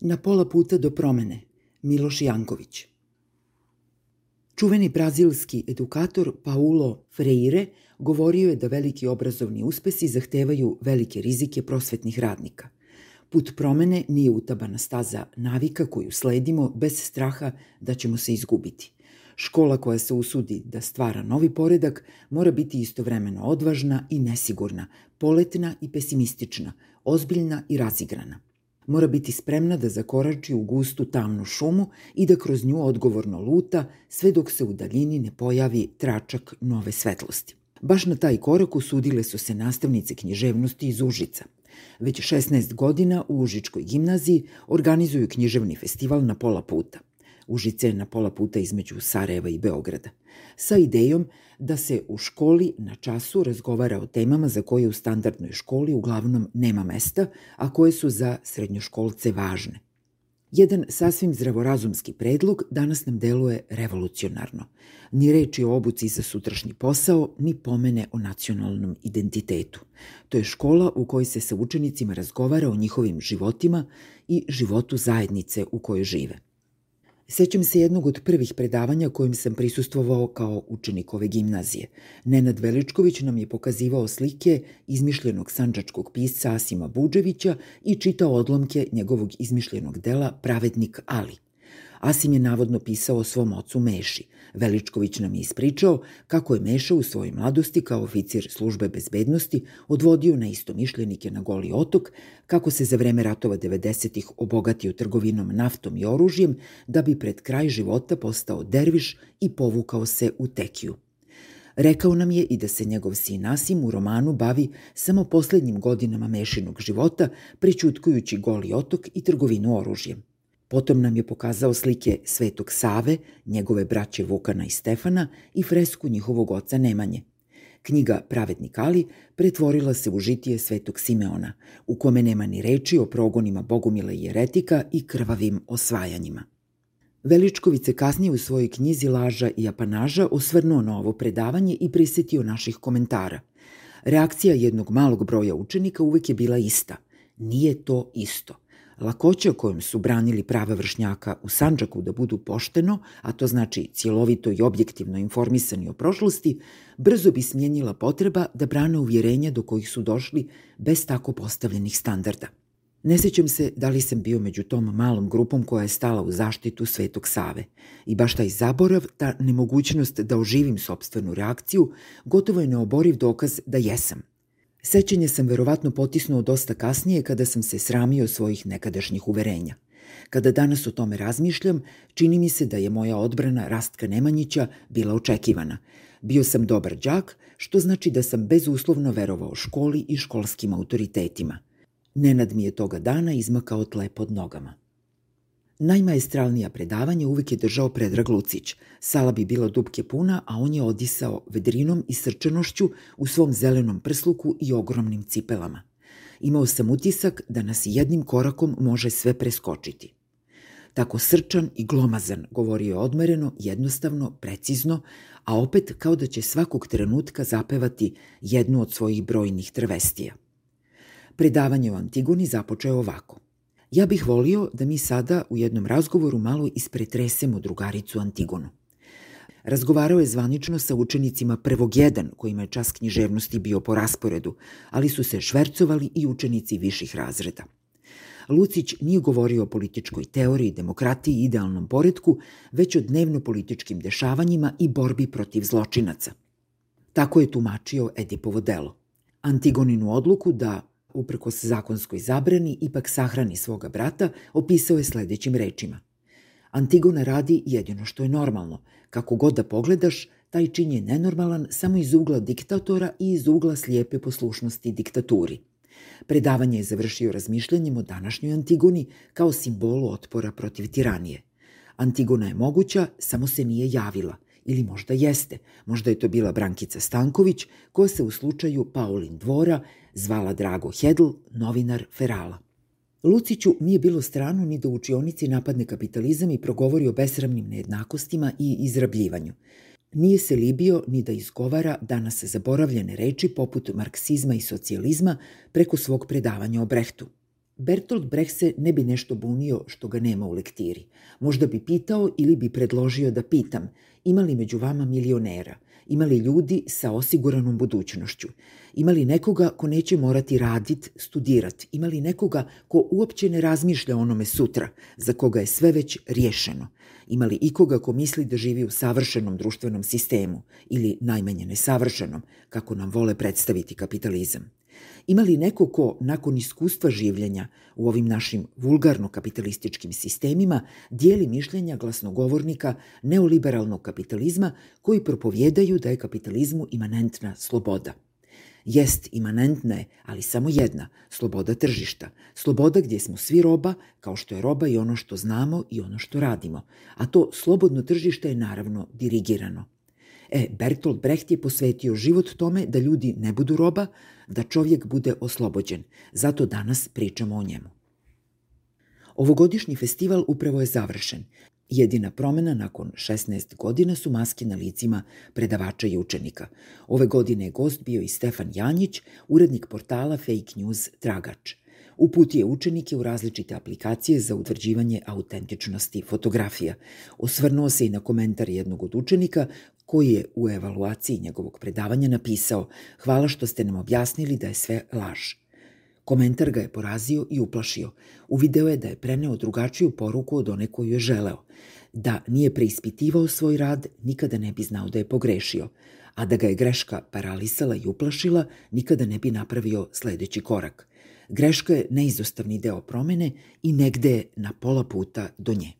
Na pola puta do promene, Miloš Janković. Čuveni brazilski edukator Paulo Freire govorio je da veliki obrazovni uspesi zahtevaju velike rizike prosvetnih radnika. Put promene nije utabana staza navika koju sledimo bez straha da ćemo se izgubiti. Škola koja se usudi da stvara novi poredak mora biti istovremeno odvažna i nesigurna, poletna i pesimistična, ozbiljna i razigrana mora biti spremna da zakorači u gustu tamnu šumu i da kroz nju odgovorno luta sve dok se u daljini ne pojavi tračak nove svetlosti. Baš na taj korak usudile su se nastavnice književnosti iz Užica. Već 16 godina u Užičkoj gimnaziji organizuju književni festival na pola puta. Užice je na pola puta između Sarajeva i Beograda, sa idejom da se u školi na času razgovara o temama za koje u standardnoj školi uglavnom nema mesta, a koje su za srednjoškolce važne. Jedan sasvim zdravorazumski predlog danas nam deluje revolucionarno. Ni reči o obuci za sutrašnji posao, ni pomene o nacionalnom identitetu. To je škola u kojoj se sa učenicima razgovara o njihovim životima i životu zajednice u kojoj žive. Sećam se jednog od prvih predavanja kojim sam prisustvovao kao učenik ove gimnazije. Nenad Veličković nam je pokazivao slike izmišljenog sanđačkog pisca Asima Buđevića i čitao odlomke njegovog izmišljenog dela Pravednik Ali. Asim je navodno pisao o svom ocu Meši. Veličković nam je ispričao kako je Meša u svojoj mladosti kao oficir službe bezbednosti odvodio na istomišljenike na Goli otok, kako se za vreme ratova 90-ih obogatio trgovinom naftom i oružjem, da bi pred kraj života postao derviš i povukao se u tekiju. Rekao nam je i da se njegov sin Asim u romanu bavi samo poslednjim godinama mešinog života, pričutkujući goli otok i trgovinu oružjem. Potom nam je pokazao slike Svetog Save, njegove braće Vukana i Stefana i fresku njihovog oca Nemanje. Knjiga Pravednik Ali pretvorila se u žitije Svetog Simeona, u kome nema ni reči o progonima Bogumila i Jeretika i krvavim osvajanjima. Veličković se kasnije u svojoj knjizi Laža i apanaža osvrnuo na ovo predavanje i prisetio naših komentara. Reakcija jednog malog broja učenika uvek je bila ista. Nije to isto – Lakoća kojom su branili prava vršnjaka u Sanđaku da budu pošteno, a to znači cjelovito i objektivno informisani o prošlosti, brzo bi smjenjila potreba da brane uvjerenja do kojih su došli bez tako postavljenih standarda. Ne sećam se da li sam bio među tom malom grupom koja je stala u zaštitu Svetog Save. I baš taj zaborav, ta nemogućnost da oživim sobstvenu reakciju, gotovo je neoboriv dokaz da jesam – Sećanje sam verovatno potisnuo dosta kasnije kada sam se sramio svojih nekadašnjih uverenja. Kada danas o tome razmišljam, čini mi se da je moja odbrana Rastka Nemanjića bila očekivana. Bio sam dobar đak, što znači da sam bezuslovno verovao školi i školskim autoritetima. Nenad mi je toga dana izmakao tle pod nogama. Najmajestralnija predavanja uvek je držao Predrag Lucić. Sala bi bila dubke puna, a on je odisao vedrinom i srčanošću u svom zelenom prsluku i ogromnim cipelama. Imao sam utisak da nas jednim korakom može sve preskočiti. Tako srčan i glomazan, govorio je odmereno, jednostavno, precizno, a opet kao da će svakog trenutka zapevati jednu od svojih brojnih trvestija. Predavanje o Antigoni započeo ovako – Ja bih volio da mi sada u jednom razgovoru malo ispretresemo drugaricu Antigonu. Razgovarao je zvanično sa učenicima prvog jedan, kojima je čas književnosti bio po rasporedu, ali su se švercovali i učenici viših razreda. Lucić nije govorio o političkoj teoriji, demokratiji i idealnom poredku, već o dnevno-političkim dešavanjima i borbi protiv zločinaca. Tako je tumačio Edipovo delo. Antigoninu odluku da uprkos zakonskoj zabrani, ipak sahrani svoga brata, opisao je sledećim rečima. Antigona radi jedino što je normalno. Kako god da pogledaš, taj čin je nenormalan samo iz ugla diktatora i iz ugla slijepe poslušnosti diktaturi. Predavanje je završio razmišljanjem o današnjoj Antigoni kao simbolu otpora protiv tiranije. Antigona je moguća, samo se nije javila – Ili možda jeste, možda je to bila Brankica Stanković, koja se u slučaju Paulin dvora zvala Drago Hedl, novinar Ferala. Luciću nije bilo stranu ni da učionici napadne kapitalizam i progovori o besramnim nejednakostima i izrabljivanju. Nije se libio ni da izgovara danas zaboravljene reči poput marksizma i socijalizma preko svog predavanja o Brehtu. Bertolt Brecht se ne bi nešto bunio što ga nema u lektiri. Možda bi pitao ili bi predložio da pitam, ima li među vama milionera, ima li ljudi sa osiguranom budućnošću, ima li nekoga ko neće morati radit, studirat, ima li nekoga ko uopće ne razmišlja onome sutra, za koga je sve već riješeno, ima li ikoga ko misli da živi u savršenom društvenom sistemu ili najmanje nesavršenom, kako nam vole predstaviti kapitalizam. Ima li neko ko, nakon iskustva življenja u ovim našim vulgarno-kapitalističkim sistemima, dijeli mišljenja glasnogovornika neoliberalnog kapitalizma koji propovjedaju da je kapitalizmu imanentna sloboda? Jest imanentna je, ali samo jedna, sloboda tržišta. Sloboda gdje smo svi roba, kao što je roba i ono što znamo i ono što radimo. A to slobodno tržište je naravno dirigirano. E, Bertolt Brecht je posvetio život tome da ljudi ne budu roba, da čovjek bude oslobođen. Zato danas pričamo o njemu. Ovogodišnji festival upravo je završen. Jedina promena nakon 16 godina su maske na licima predavača i učenika. Ove godine je gost bio i Stefan Janjić, urednik portala Fake News Tragač. Uputio učenike u različite aplikacije za utvrđivanje autentičnosti fotografija. Osvrnuo se i na komentar jednog od učenika koji je u evaluaciji njegovog predavanja napisao Hvala što ste nam objasnili da je sve laž. Komentar ga je porazio i uplašio. Uvideo je da je preneo drugačiju poruku od one koju je želeo. Da nije preispitivao svoj rad, nikada ne bi znao da je pogrešio, a da ga je greška paralisala i uplašila, nikada ne bi napravio sledeći korak. Greška je neizostavni deo promene i negde je na pola puta do nje.